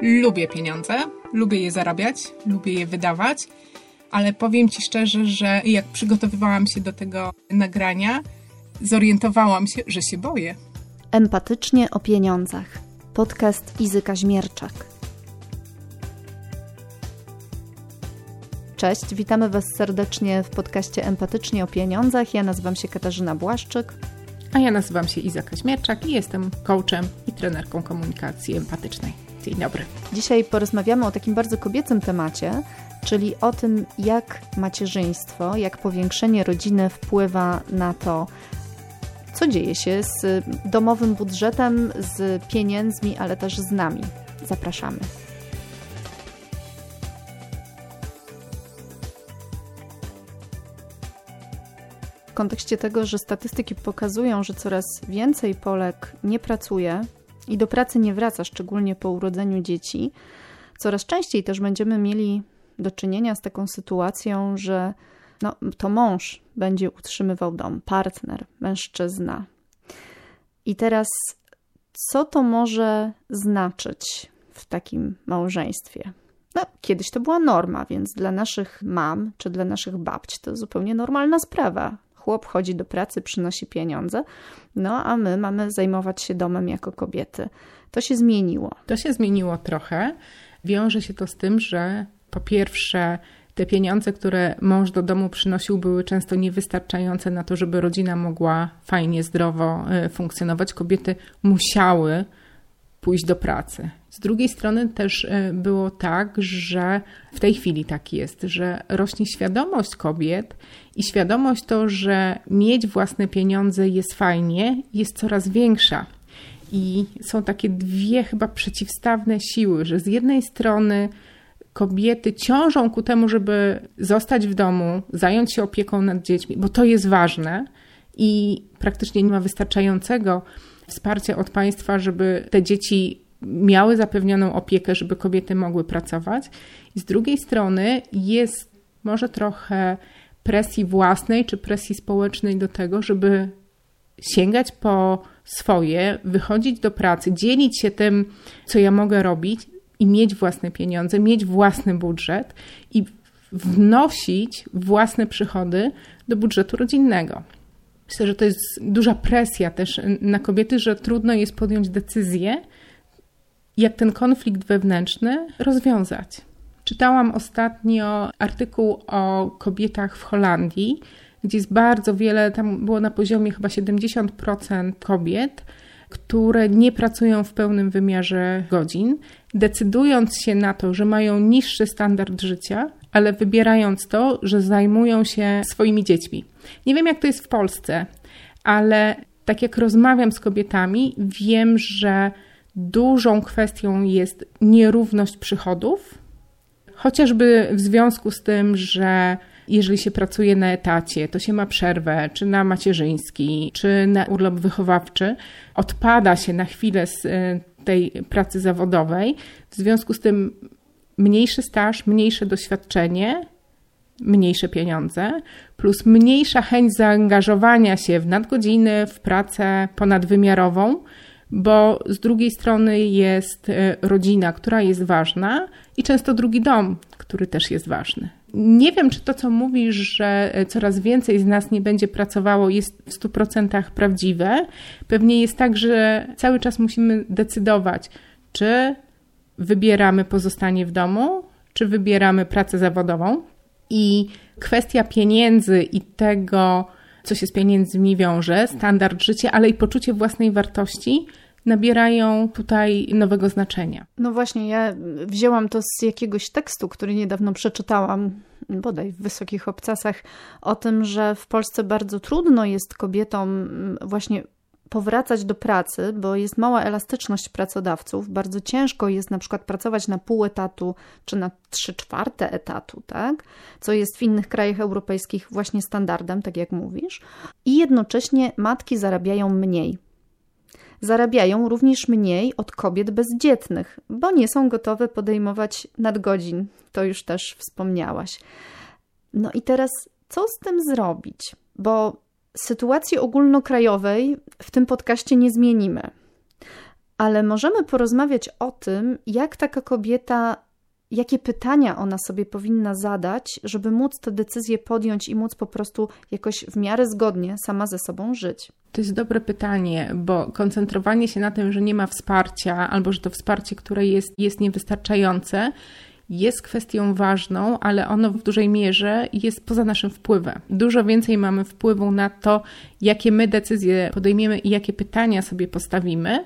lubię pieniądze, lubię je zarabiać, lubię je wydawać, ale powiem Ci szczerze, że jak przygotowywałam się do tego nagrania, zorientowałam się, że się boję. Empatycznie o pieniądzach. Podcast Izy Kaźmierczak. Cześć, witamy Was serdecznie w podcaście Empatycznie o pieniądzach. Ja nazywam się Katarzyna Błaszczyk. A ja nazywam się Iza Kaźmierczak i jestem coachem i trenerką komunikacji empatycznej. Dzień dobry. Dzisiaj porozmawiamy o takim bardzo kobiecym temacie, czyli o tym, jak macierzyństwo, jak powiększenie rodziny wpływa na to, co dzieje się z domowym budżetem, z pieniędzmi, ale też z nami. Zapraszamy. W kontekście tego, że statystyki pokazują, że coraz więcej Polek nie pracuje i do pracy nie wraca, szczególnie po urodzeniu dzieci, coraz częściej też będziemy mieli do czynienia z taką sytuacją, że no, to mąż będzie utrzymywał dom, partner, mężczyzna. I teraz, co to może znaczyć w takim małżeństwie? No, kiedyś to była norma, więc dla naszych mam czy dla naszych babci to zupełnie normalna sprawa. Chłop chodzi do pracy, przynosi pieniądze, no a my mamy zajmować się domem jako kobiety. To się zmieniło. To się zmieniło trochę. Wiąże się to z tym, że po pierwsze, te pieniądze, które mąż do domu przynosił, były często niewystarczające na to, żeby rodzina mogła fajnie, zdrowo e, funkcjonować. Kobiety musiały pójść do pracy. Z drugiej strony też e, było tak, że w tej chwili tak jest, że rośnie świadomość kobiet i świadomość to, że mieć własne pieniądze jest fajnie, jest coraz większa. I są takie dwie chyba przeciwstawne siły, że z jednej strony kobiety ciążą ku temu, żeby zostać w domu, zająć się opieką nad dziećmi, bo to jest ważne i praktycznie nie ma wystarczającego wsparcia od państwa, żeby te dzieci miały zapewnioną opiekę, żeby kobiety mogły pracować. I z drugiej strony jest może trochę presji własnej czy presji społecznej do tego, żeby sięgać po swoje, wychodzić do pracy, dzielić się tym, co ja mogę robić i mieć własne pieniądze, mieć własny budżet i wnosić własne przychody do budżetu rodzinnego. Myślę, że to jest duża presja też na kobiety, że trudno jest podjąć decyzję, jak ten konflikt wewnętrzny rozwiązać. Czytałam ostatnio artykuł o kobietach w Holandii, gdzie jest bardzo wiele, tam było na poziomie chyba 70% kobiet, które nie pracują w pełnym wymiarze godzin, decydując się na to, że mają niższy standard życia, ale wybierając to, że zajmują się swoimi dziećmi. Nie wiem, jak to jest w Polsce, ale tak jak rozmawiam z kobietami, wiem, że dużą kwestią jest nierówność przychodów, chociażby w związku z tym, że jeżeli się pracuje na etacie, to się ma przerwę, czy na macierzyński, czy na urlop wychowawczy, odpada się na chwilę z e, tej pracy zawodowej. W związku z tym mniejszy staż, mniejsze doświadczenie, mniejsze pieniądze, plus mniejsza chęć zaangażowania się w nadgodziny, w pracę ponadwymiarową, bo z drugiej strony jest e, rodzina, która jest ważna i często drugi dom, który też jest ważny. Nie wiem, czy to, co mówisz, że e, coraz więcej z nas nie będzie pracowało, jest w 100% prawdziwe. Pewnie jest tak, że cały czas musimy decydować, czy wybieramy pozostanie w domu, czy wybieramy pracę zawodową. I kwestia pieniędzy i tego, co się z pieniędzmi wiąże, standard życia, ale i poczucie własnej wartości nabierają tutaj nowego znaczenia. No właśnie, ja wzięłam to z jakiegoś tekstu, który niedawno przeczytałam, bodaj w Wysokich Obcasach, o tym, że w Polsce bardzo trudno jest kobietom właśnie powracać do pracy, bo jest mała elastyczność pracodawców. Bardzo ciężko jest na przykład pracować na pół etatu czy na trzy czwarte etatu, tak? co jest w innych krajach europejskich właśnie standardem, tak jak mówisz. I jednocześnie matki zarabiają mniej zarabiają również mniej od kobiet bezdzietnych, bo nie są gotowe podejmować nadgodzin. To już też wspomniałaś. No i teraz co z tym zrobić? Bo sytuacji ogólnokrajowej w tym podcaście nie zmienimy. ale możemy porozmawiać o tym, jak taka kobieta, jakie pytania ona sobie powinna zadać, żeby móc te decyzje podjąć i móc po prostu jakoś w miarę zgodnie sama ze sobą żyć. To jest dobre pytanie, bo koncentrowanie się na tym, że nie ma wsparcia, albo że to wsparcie, które jest, jest niewystarczające, jest kwestią ważną, ale ono w dużej mierze jest poza naszym wpływem. Dużo więcej mamy wpływu na to, jakie my decyzje podejmiemy i jakie pytania sobie postawimy.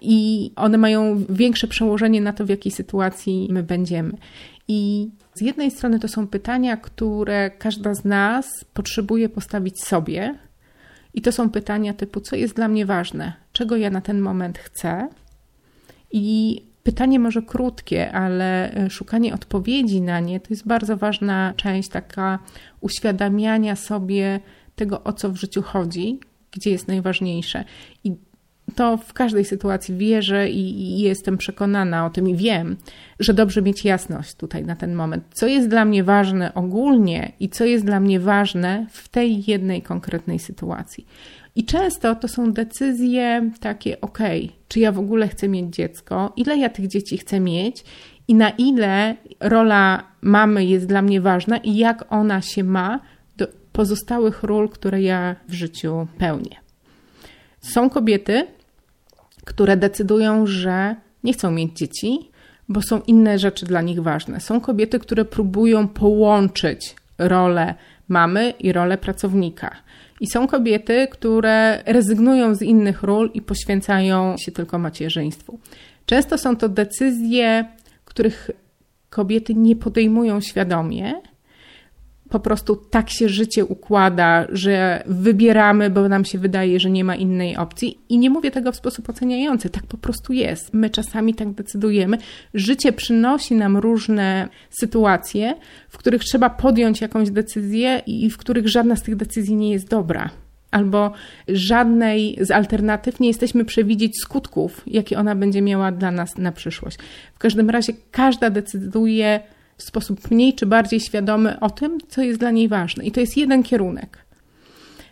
I one mają większe przełożenie na to, w jakiej sytuacji my będziemy. I z jednej strony to są pytania, które każda z nas potrzebuje postawić sobie, i to są pytania typu: co jest dla mnie ważne, czego ja na ten moment chcę, i Pytanie może krótkie, ale e, szukanie odpowiedzi na nie to jest bardzo ważna część taka uświadamiania sobie tego, o co w życiu chodzi, gdzie jest najważniejsze. I to w każdej sytuacji wierzę i, i, jestem przekonana o tym i wiem, że dobrze mieć jasność tutaj na ten moment. Co jest dla mnie ważne ogólnie i co jest dla mnie ważne w tej jednej konkretnej sytuacji. I często to są decyzje takie, ok, czy ja w ogóle chcę mieć dziecko, ile ja tych dzieci chcę mieć i na ile rola mamy jest dla mnie ważna i jak ona się ma do pozostałych ról, które ja w życiu pełnię. Są kobiety, które decydują, że nie chcą mieć dzieci, bo są inne rzeczy dla nich ważne. Są kobiety, które próbują połączyć rolę mamy i rolę pracownika. I są kobiety, które rezygnują z innych ról i poświęcają się tylko macierzyństwu. Często są to decyzje, których kobiety nie podejmują świadomie, po prostu tak się życie układa, że wybieramy, bo nam się wydaje, że nie ma innej opcji. I nie mówię tego w sposób oceniający, tak po prostu jest. My czasami tak decydujemy. Życie przynosi nam różne sytuacje, w których trzeba podjąć jakąś decyzję i w których żadna z tych decyzji nie jest dobra. Albo żadnej z alternatyw nie jesteśmy przewidzieć skutków, jakie ona będzie miała dla nas na przyszłość. W każdym razie każda decyduje w sposób mniej czy bardziej świadomy o tym, co jest dla niej ważne. I to jest jeden kierunek.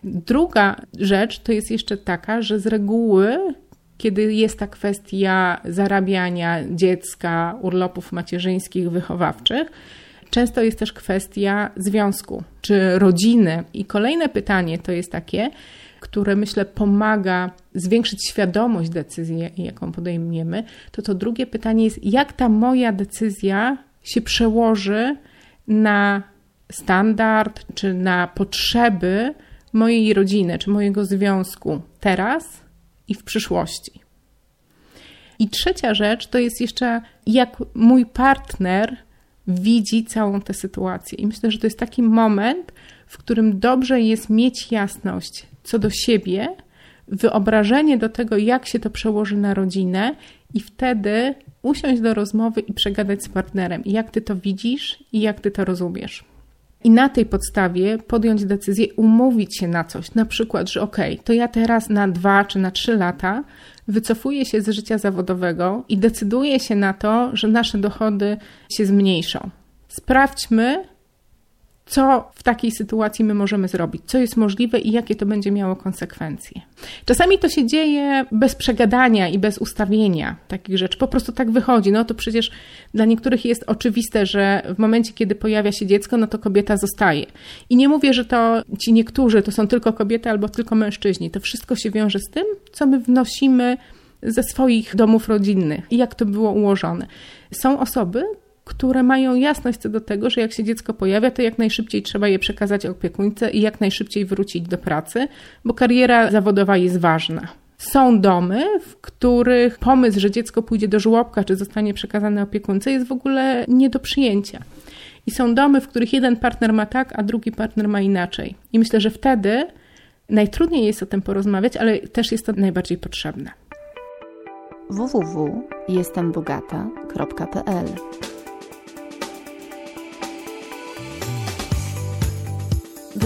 Druga rzecz to jest jeszcze taka, że z reguły, kiedy jest ta kwestia zarabiania dziecka, urlopów macierzyńskich, wychowawczych, często jest też kwestia związku czy rodziny. I kolejne pytanie to jest takie, które myślę pomaga zwiększyć świadomość decyzji, jaką podejmiemy, to to drugie pytanie jest, jak ta moja decyzja się przełoży na standard czy na potrzeby mojej rodziny czy mojego związku teraz i w przyszłości. I trzecia rzecz to jest jeszcze, jak mój partner widzi całą tę sytuację. I myślę, że to jest taki moment, w którym dobrze jest mieć jasność co do siebie, wyobrażenie do tego, jak się to przełoży na rodzinę, i wtedy usiąść do rozmowy i przegadać z partnerem, jak ty to widzisz i jak ty to rozumiesz. I na tej podstawie podjąć decyzję, umówić się na coś. Na przykład, że ok, to ja teraz na dwa czy na trzy lata wycofuję się z życia zawodowego i decyduję się na to, że nasze dochody się zmniejszą. Sprawdźmy, co w takiej sytuacji my możemy zrobić, co jest możliwe i jakie to będzie miało konsekwencje. Czasami to się dzieje bez przegadania i bez ustawienia takich rzeczy, po prostu tak wychodzi. No to przecież dla niektórych jest oczywiste, że w momencie, kiedy pojawia się dziecko, no to kobieta zostaje. I nie mówię, że to ci niektórzy to są tylko kobiety albo tylko mężczyźni. To wszystko się wiąże z tym, co my wnosimy ze swoich domów rodzinnych i jak to było ułożone. Są osoby, które mają jasność co do tego, że jak się dziecko pojawia, to jak najszybciej trzeba je przekazać opiekuńce i jak najszybciej wrócić do pracy, bo kariera zawodowa jest ważna. Są domy, w których pomysł, że dziecko pójdzie do żłobka czy zostanie przekazane opiekunce, jest w ogóle nie do przyjęcia. I są domy, w których jeden partner ma tak, a drugi partner ma inaczej. I myślę, że wtedy najtrudniej jest o tym porozmawiać, ale też jest to najbardziej potrzebne. www.jestembogata.pl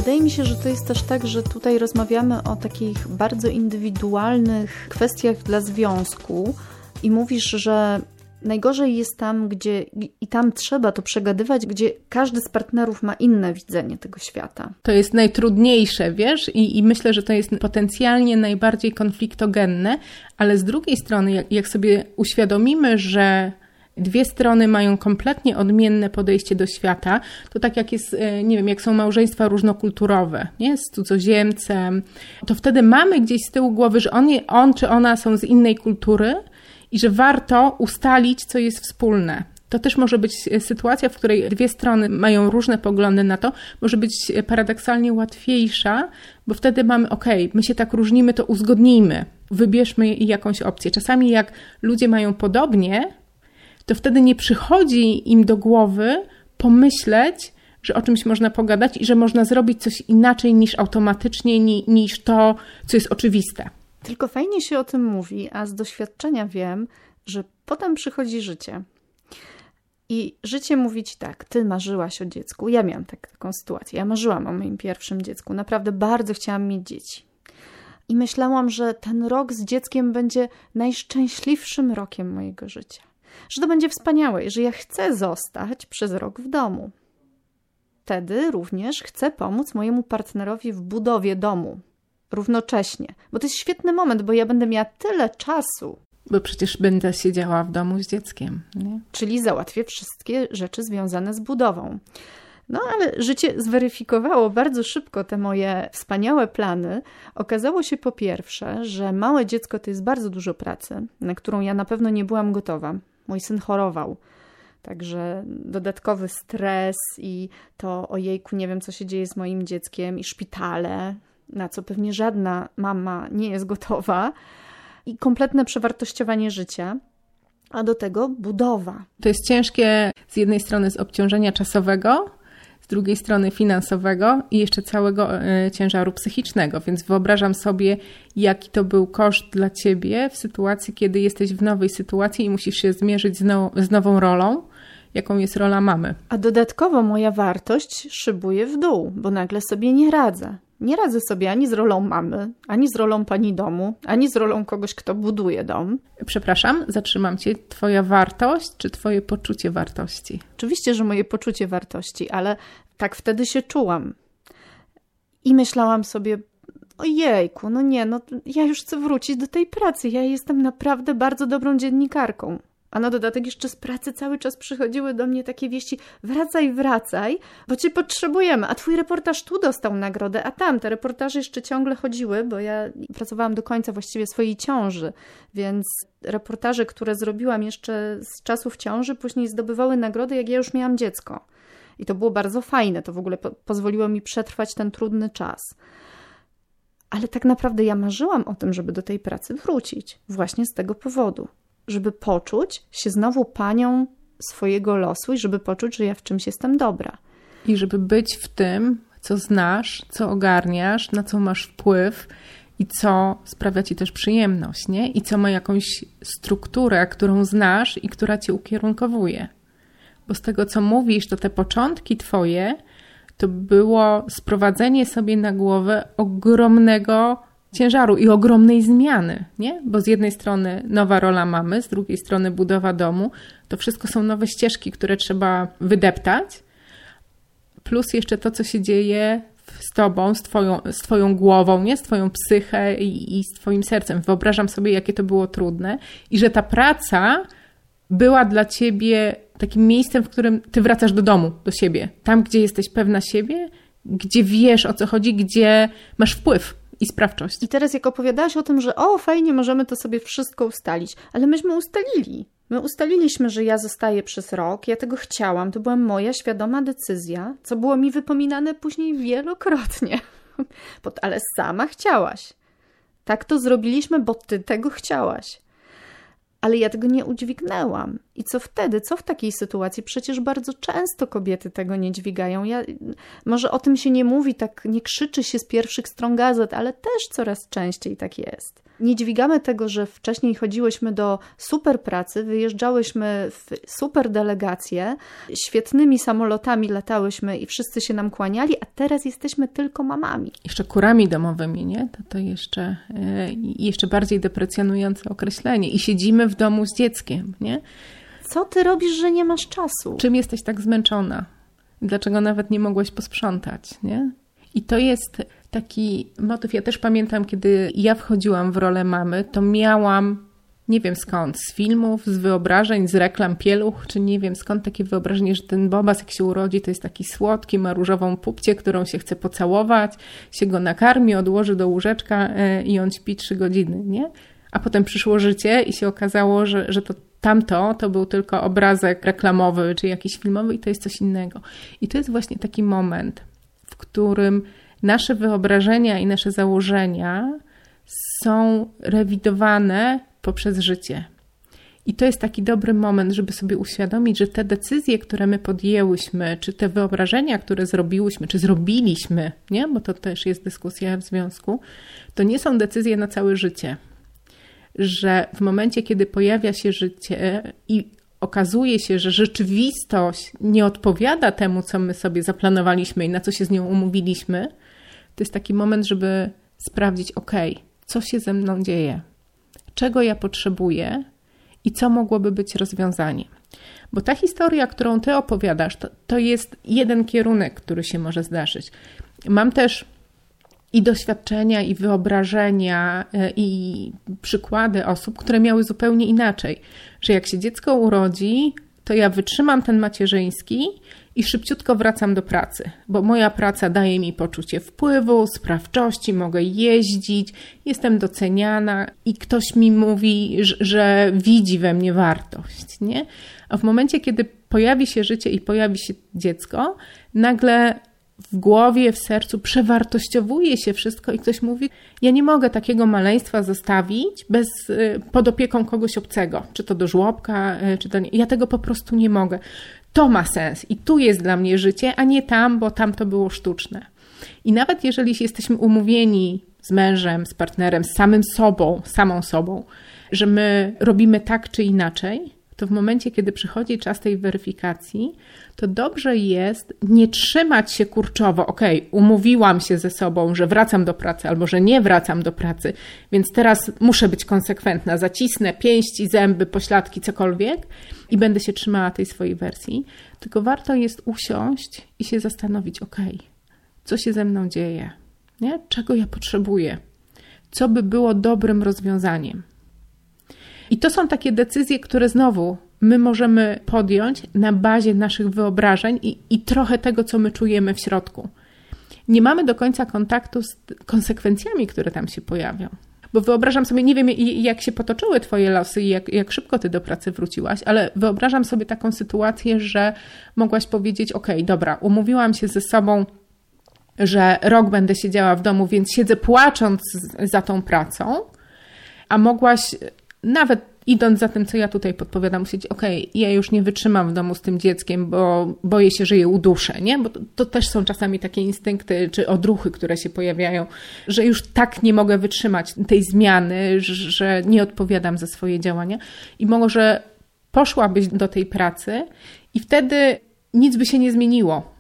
Wydaje mi się, że to jest też tak, że tutaj rozmawiamy o takich bardzo indywidualnych kwestiach dla związku i mówisz, że Najgorzej jest tam, gdzie i tam trzeba to przegadywać, gdzie każdy z partnerów ma inne widzenie tego świata. To jest najtrudniejsze, wiesz, i, i myślę, że to jest potencjalnie najbardziej konfliktogenne, ale z drugiej strony, jak, jak sobie uświadomimy, że dwie strony mają kompletnie odmienne podejście do świata, to tak jak jest, e, nie wiem, jak są małżeństwa różnokulturowe, nie, z cudzoziemcem, to wtedy mamy gdzieś z tyłu głowy, że on, on czy ona są z innej kultury i że warto ustalić, co jest wspólne. To też może być e, sytuacja, w której dwie strony mają różne poglądy na to, może być e, paradoksalnie łatwiejsza, bo wtedy mamy, ok, my się tak różnimy, to uzgodnijmy, wybierzmy jakąś opcję. Czasami jak ludzie mają podobnie, to wtedy nie przychodzi im do głowy pomyśleć, że o czymś można pogadać i że można zrobić coś inaczej niż automatycznie, niż to, co jest oczywiste. Tylko fajnie się o tym mówi, a z doświadczenia wiem, że potem przychodzi życie. I życie mówi ci tak, ty marzyłaś o dziecku. Ja miałam tak, taką sytuację. Ja marzyłam o moim pierwszym dziecku. Naprawdę bardzo chciałam mieć dzieci. I myślałam, że ten rok z dzieckiem będzie najszczęśliwszym rokiem mojego życia że to będzie wspaniałe i że ja chcę zostać przez rok w domu. Wtedy również chcę pomóc mojemu partnerowi w budowie domu równocześnie, bo to jest świetny moment, bo ja będę miała tyle czasu. Bo przecież będę siedziała w domu z dzieckiem. Nie? Czyli załatwię wszystkie rzeczy związane z budową. No ale życie zweryfikowało bardzo szybko te moje wspaniałe plany. Okazało się po pierwsze, że małe dziecko to jest bardzo dużo pracy, na którą ja na pewno nie byłam gotowa. Mój syn chorował. Także dodatkowy stres i to ojejku, nie wiem co się dzieje z moim dzieckiem i szpitale, na co pewnie żadna mama nie jest gotowa i kompletne przewartościowanie życia. A do tego budowa. To jest ciężkie z jednej strony z obciążenia czasowego, drugiej strony finansowego i jeszcze całego e, ciężaru psychicznego. Więc wyobrażam sobie, jaki to był koszt dla ciebie w sytuacji, kiedy jesteś w nowej sytuacji i musisz się zmierzyć z, z nową rolą jaką jest rola mamy. A dodatkowo moja wartość szybuje w dół, bo nagle sobie nie radzę. Nie radzę sobie ani z rolą mamy, ani z rolą pani domu, ani z rolą kogoś, kto buduje dom. Przepraszam, zatrzymam cię. Twoja wartość czy twoje poczucie wartości? Oczywiście, że moje poczucie wartości, ale tak wtedy się czułam. I myślałam sobie, ojejku, no nie, no ja już chcę wrócić do tej pracy. Ja jestem naprawdę bardzo dobrą dziennikarką. A na dodatek jeszcze z pracy cały czas przychodziły do mnie takie wieści: wracaj, wracaj, bo cię potrzebujemy. A twój reportaż tu dostał nagrodę, a tam te reportaże jeszcze ciągle chodziły, bo ja pracowałam do końca właściwie swojej ciąży, więc reportaże, które zrobiłam jeszcze z czasów ciąży, później zdobywały nagrody, jak ja już miałam dziecko. I to było bardzo fajne, to w ogóle po pozwoliło mi przetrwać ten trudny czas. Ale tak naprawdę ja marzyłam o tym, żeby do tej pracy wrócić, właśnie z tego powodu żeby poczuć się znowu panią swojego losu i żeby poczuć, że ja w czymś jestem dobra. I żeby być w tym, co znasz, co ogarniasz, na co masz wpływ i co sprawia ci też przyjemność, nie? I co ma jakąś strukturę, którą znasz i która cię ukierunkowuje. Bo z tego, co mówisz, to te początki twoje to było sprowadzenie sobie na głowę ogromnego ciężaru i ogromnej zmiany, nie? Bo z jednej strony nowa rola mamy, z drugiej strony budowa domu, to wszystko są nowe ścieżki, które trzeba wydeptać, plus jeszcze to, co się dzieje z tobą, z twoją, z twoją głową, nie? Z twoją psychę i, i z twoim sercem. Wyobrażam sobie, jakie to było trudne i że ta praca była dla ciebie takim miejscem, w którym ty wracasz do domu, do siebie. Tam, gdzie jesteś pewna siebie, gdzie wiesz o co chodzi, gdzie masz wpływ i sprawczość. I teraz jak opowiadałaś o tym, że o, fajnie, możemy to sobie wszystko ustalić, ale myśmy ustalili. My ustaliliśmy, że ja zostaję przez rok, ja tego chciałam, to była moja świadoma decyzja, co było mi wypominane później wielokrotnie. ale sama chciałaś. Tak to zrobiliśmy, bo ty tego chciałaś ale ja tego nie udźwignęłam. I co wtedy? Co w takiej sytuacji? Przecież bardzo często kobiety tego nie dźwigają. Ja, może o tym się nie mówi, tak nie krzyczy się z pierwszych stron gazet, ale też coraz częściej tak jest nie dźwigamy tego, że wcześniej chodziłyśmy do super pracy, wyjeżdżałyśmy w super delegacje, świetnymi samolotami latałyśmy i wszyscy się nam kłaniali, a teraz jesteśmy tylko mamami. Jeszcze kurami domowymi, nie? To, to jeszcze, yy, jeszcze bardziej deprecjonujące określenie. I siedzimy w domu z dzieckiem, nie? Co ty robisz, że nie masz czasu? Czym jesteś tak zmęczona? Dlaczego nawet nie mogłaś posprzątać, nie? I to jest taki motyw. Ja też pamiętam, kiedy ja wchodziłam w rolę mamy, to miałam nie wiem skąd, z filmów, z wyobrażeń, z reklam pieluch, czy nie wiem skąd takie wyobrażenie, że ten Bobas jak się urodzi, to jest taki słodki, ma różową pupcie, którą się chce pocałować, się go nakarmi, odłoży do łóżeczka e, i on śpi trzy godziny, nie? A potem przyszło życie i się okazało, że, że to tamto to był tylko obrazek reklamowy czy jakiś filmowy i to jest coś innego. I to jest właśnie taki moment, w którym nasze wyobrażenia i nasze założenia są rewidowane poprzez życie. I to jest taki dobry moment, żeby sobie uświadomić, że te decyzje, które my podjęłyśmy, czy te wyobrażenia, które zrobiłyśmy, czy zrobiliśmy, nie? bo to też jest dyskusja w związku, to nie są decyzje na całe życie. Że w momencie, kiedy pojawia się życie i okazuje się, że rzeczywistość nie odpowiada temu, co my sobie zaplanowaliśmy i na co się z nią umówiliśmy, to jest taki moment, żeby sprawdzić, ok, co się ze mną dzieje, czego ja potrzebuję i co mogłoby być rozwiązaniem. Bo ta historia, którą ty opowiadasz, to, to jest jeden kierunek, który się może zdarzyć. Mam też i doświadczenia, i wyobrażenia, e, i przykłady osób, które miały zupełnie inaczej. Że jak się dziecko urodzi, to ja wytrzymam ten macierzyński i szybciutko wracam do pracy, bo moja praca daje mi poczucie wpływu, sprawczości, mogę jeździć, jestem doceniana i ktoś mi mówi, że widzi we mnie wartość, nie? A w momencie, kiedy pojawi się życie i pojawi się dziecko, nagle w głowie, w sercu przewartościowuje się wszystko i ktoś mówi: Ja nie mogę takiego maleństwa zostawić bez, y, pod opieką kogoś obcego, czy to do żłobka, y, czy to nie. Ja tego po prostu nie mogę. To ma sens i tu jest dla mnie życie, a nie tam, bo tam to było sztuczne. I nawet jeżeli jesteśmy umówieni z mężem, z partnerem, z samym sobą, samą sobą, że my robimy tak czy inaczej, to w momencie, kiedy przychodzi czas tej weryfikacji, to dobrze jest nie trzymać się kurczowo, ok, umówiłam się ze sobą, że wracam do pracy albo że nie wracam do pracy, więc teraz muszę być konsekwentna, zacisnę pięści, zęby, pośladki, cokolwiek i będę się trzymała tej swojej wersji. Tylko warto jest usiąść i się zastanowić, ok, co się ze mną dzieje, nie? czego ja potrzebuję, co by było dobrym rozwiązaniem. I to są takie decyzje, które znowu my możemy podjąć na bazie naszych wyobrażeń i, i trochę tego, co my czujemy w środku. Nie mamy do końca kontaktu z konsekwencjami, które tam się pojawią. Bo wyobrażam sobie, nie wiem jak się potoczyły Twoje losy i jak, jak szybko Ty do pracy wróciłaś, ale wyobrażam sobie taką sytuację, że mogłaś powiedzieć: OK, dobra, umówiłam się ze sobą, że rok będę siedziała w domu, więc siedzę płacząc za tą pracą, a mogłaś nawet idąc za tym, co ja tutaj podpowiadam, musieć, okej, okay, ja już nie wytrzymam w domu z tym dzieckiem, bo boję się, że je uduszę, nie? Bo to, to, też są czasami takie instynkty czy odruchy, które się pojawiają, że już tak nie mogę wytrzymać tej zmiany, że nie odpowiadam za swoje działania i może poszłabyś do tej pracy i wtedy nic by się nie zmieniło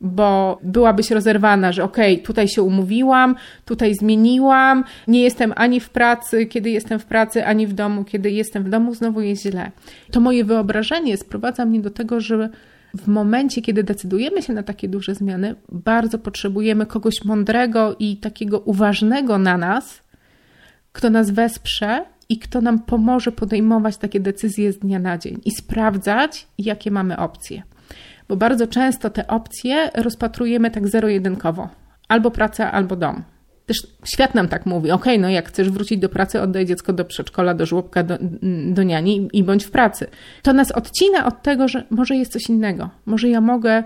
bo byłabyś rozerwana, że okej, okay, tutaj się umówiłam, tutaj zmieniłam, nie jestem ani w pracy, kiedy jestem w pracy, ani w domu, kiedy jestem w domu, znowu jest źle. To moje wyobrażenie sprowadza mnie do tego, że w momencie, kiedy decydujemy się na takie duże zmiany, bardzo potrzebujemy kogoś mądrego i takiego uważnego na nas, kto nas wesprze i kto nam pomoże podejmować takie decyzje z dnia na dzień i sprawdzać, jakie mamy opcje bo bardzo często te opcje rozpatrujemy tak zero-jedynkowo. Albo praca, albo dom. Też świat nam tak mówi, ok, no jak chcesz wrócić do pracy, oddaj dziecko do przedszkola, do żłobka, do, do niani i bądź w pracy. To nas odcina od tego, że może jest coś innego. Może ja mogę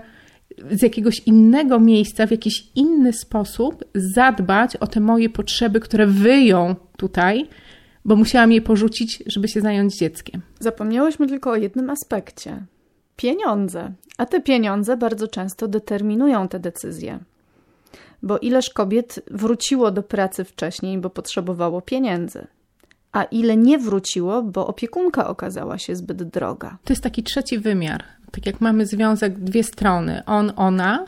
z jakiegoś innego miejsca, w jakiś inny sposób zadbać o te moje potrzeby, które wyją tutaj, bo musiałam je porzucić, żeby się zająć dzieckiem. Zapomniałyśmy tylko o jednym aspekcie pieniądze. A te pieniądze bardzo często determinują te decyzje. Bo ileż kobiet wróciło do pracy wcześniej, bo potrzebowało pieniędzy, a ile nie wróciło, bo opiekunka okazała się zbyt droga. To jest taki trzeci wymiar. Tak jak mamy związek, dwie strony: on, ona,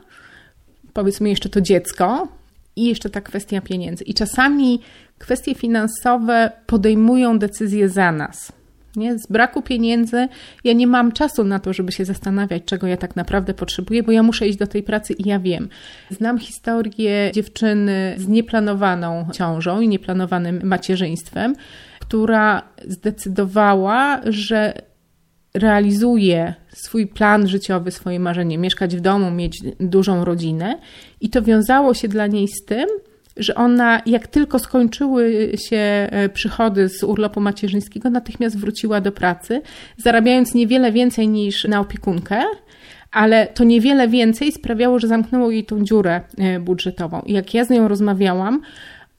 powiedzmy jeszcze to dziecko, i jeszcze ta kwestia pieniędzy. I czasami kwestie finansowe podejmują decyzje za nas Nie? Z braku pieniędzy ja nie mam czasu na to, żeby się zastanawiać, czego ja tak naprawdę potrzebuję, bo ja muszę iść do tej pracy i ja wiem. Znam historię dziewczyny z nieplanowaną ciążą i nieplanowanym macierzyństwem, która zdecydowała, że realizuje swój plan życiowy, swoje marzenie, mieszkać w domu, mieć dużą rodzinę, i to wiązało się dla niej z tym, że ona, jak tylko skończyły się e, przychody z urlopu macierzyńskiego, natychmiast wróciła do pracy, zarabiając niewiele więcej niż na opiekunkę, ale to niewiele więcej sprawiało, że zamknęło jej tą dziurę e, budżetową. I jak ja z nią rozmawiałam,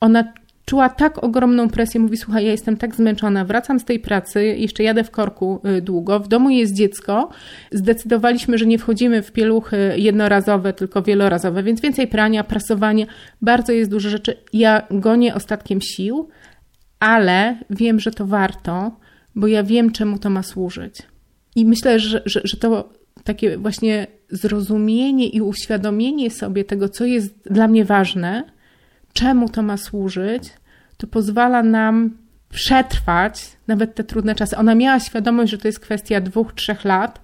ona czuła tak ogromną presję. Mówi: Słuchaj, ja jestem tak zmęczona, wracam z tej pracy, jeszcze jadę w korku y, długo, w domu jest dziecko. Zdecydowaliśmy, że nie wchodzimy w pieluchy jednorazowe, tylko wielorazowe, więc więcej prania, prasowania, bardzo jest dużo rzeczy. Ja gonię ostatkiem sił, ale wiem, że to warto, bo ja wiem, czemu to ma służyć. I myślę, że, że, że to takie właśnie zrozumienie i uświadomienie sobie tego, co jest dla mnie ważne, czemu to ma służyć, to pozwala nam przetrwać nawet te trudne czasy. Ona miała świadomość, że to jest kwestia dwóch, trzech lat,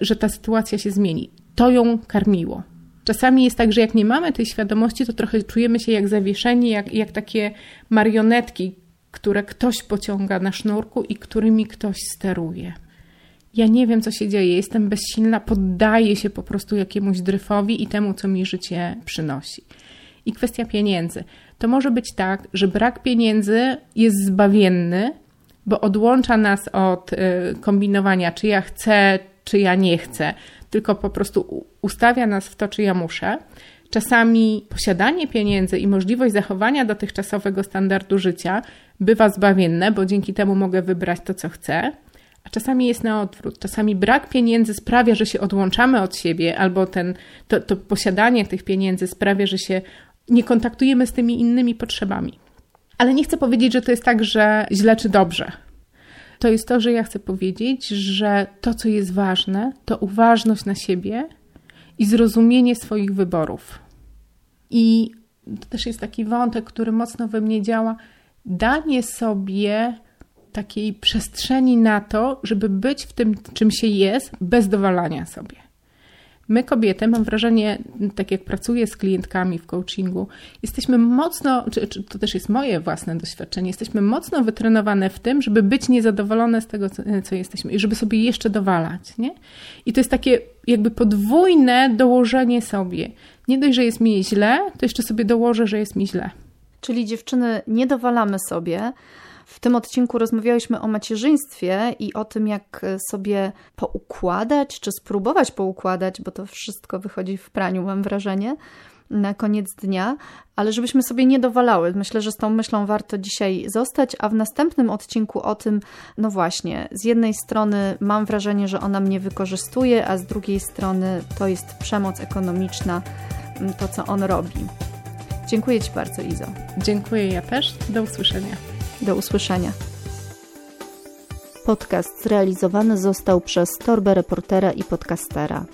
że ta sytuacja się zmieni. To ją karmiło. Czasami jest tak, że jak nie mamy tej świadomości, to trochę czujemy się jak zawieszeni, jak, jak takie marionetki, które ktoś pociąga na sznurku i którymi ktoś steruje. Ja nie wiem, co się dzieje, jestem bezsilna, poddaję się po prostu jakiemuś dryfowi i temu, co mi życie przynosi i kwestia pieniędzy. To może być tak, że brak pieniędzy jest zbawienny, bo odłącza nas od y, kombinowania, czy ja chcę, czy ja nie chcę, tylko po prostu ustawia nas w to, czy ja muszę. Czasami posiadanie pieniędzy i możliwość zachowania dotychczasowego standardu życia bywa zbawienne, bo dzięki temu mogę wybrać to, co chcę. A czasami jest na odwrót. Czasami brak pieniędzy sprawia, że się odłączamy od siebie, albo ten, to, to posiadanie tych pieniędzy sprawia, że się nie kontaktujemy z tymi innymi potrzebami. Ale nie chcę powiedzieć, że to jest tak, że źle czy dobrze. To jest to, że ja chcę powiedzieć, że to, co jest ważne, to uważność na siebie i zrozumienie swoich wyborów. I to też jest taki wątek, który mocno we mnie działa. Danie sobie takiej przestrzeni na to, żeby być w tym, czym się jest, bez dowalania sobie. My, kobiety, mam wrażenie, tak jak pracuję z klientkami w coachingu, jesteśmy mocno, czy, czy, to też jest moje własne doświadczenie, jesteśmy mocno wytrenowane w tym, żeby być niezadowolone z tego, co, co jesteśmy i żeby sobie jeszcze dowalać. Nie? I to jest takie jakby podwójne dołożenie sobie. Nie dość, że jest mi źle, to jeszcze sobie dołożę, że jest mi źle. Czyli dziewczyny, nie dowalamy sobie, w tym odcinku rozmawiałyśmy o macierzyństwie i o tym, jak sobie poukładać, czy spróbować poukładać, bo to wszystko wychodzi w praniu, mam wrażenie, na koniec dnia, ale żebyśmy sobie nie dowalały. Myślę, że z tą myślą warto dzisiaj zostać, a w następnym odcinku o tym, no właśnie, z jednej strony mam wrażenie, że ona mnie wykorzystuje, a z drugiej strony to jest przemoc ekonomiczna, to co on robi. Dziękuję Ci bardzo, Izo. Dziękuję ja też. Do usłyszenia. Do usłyszenia. Podcast zrealizowany został przez Torbę Reportera i Podcastera.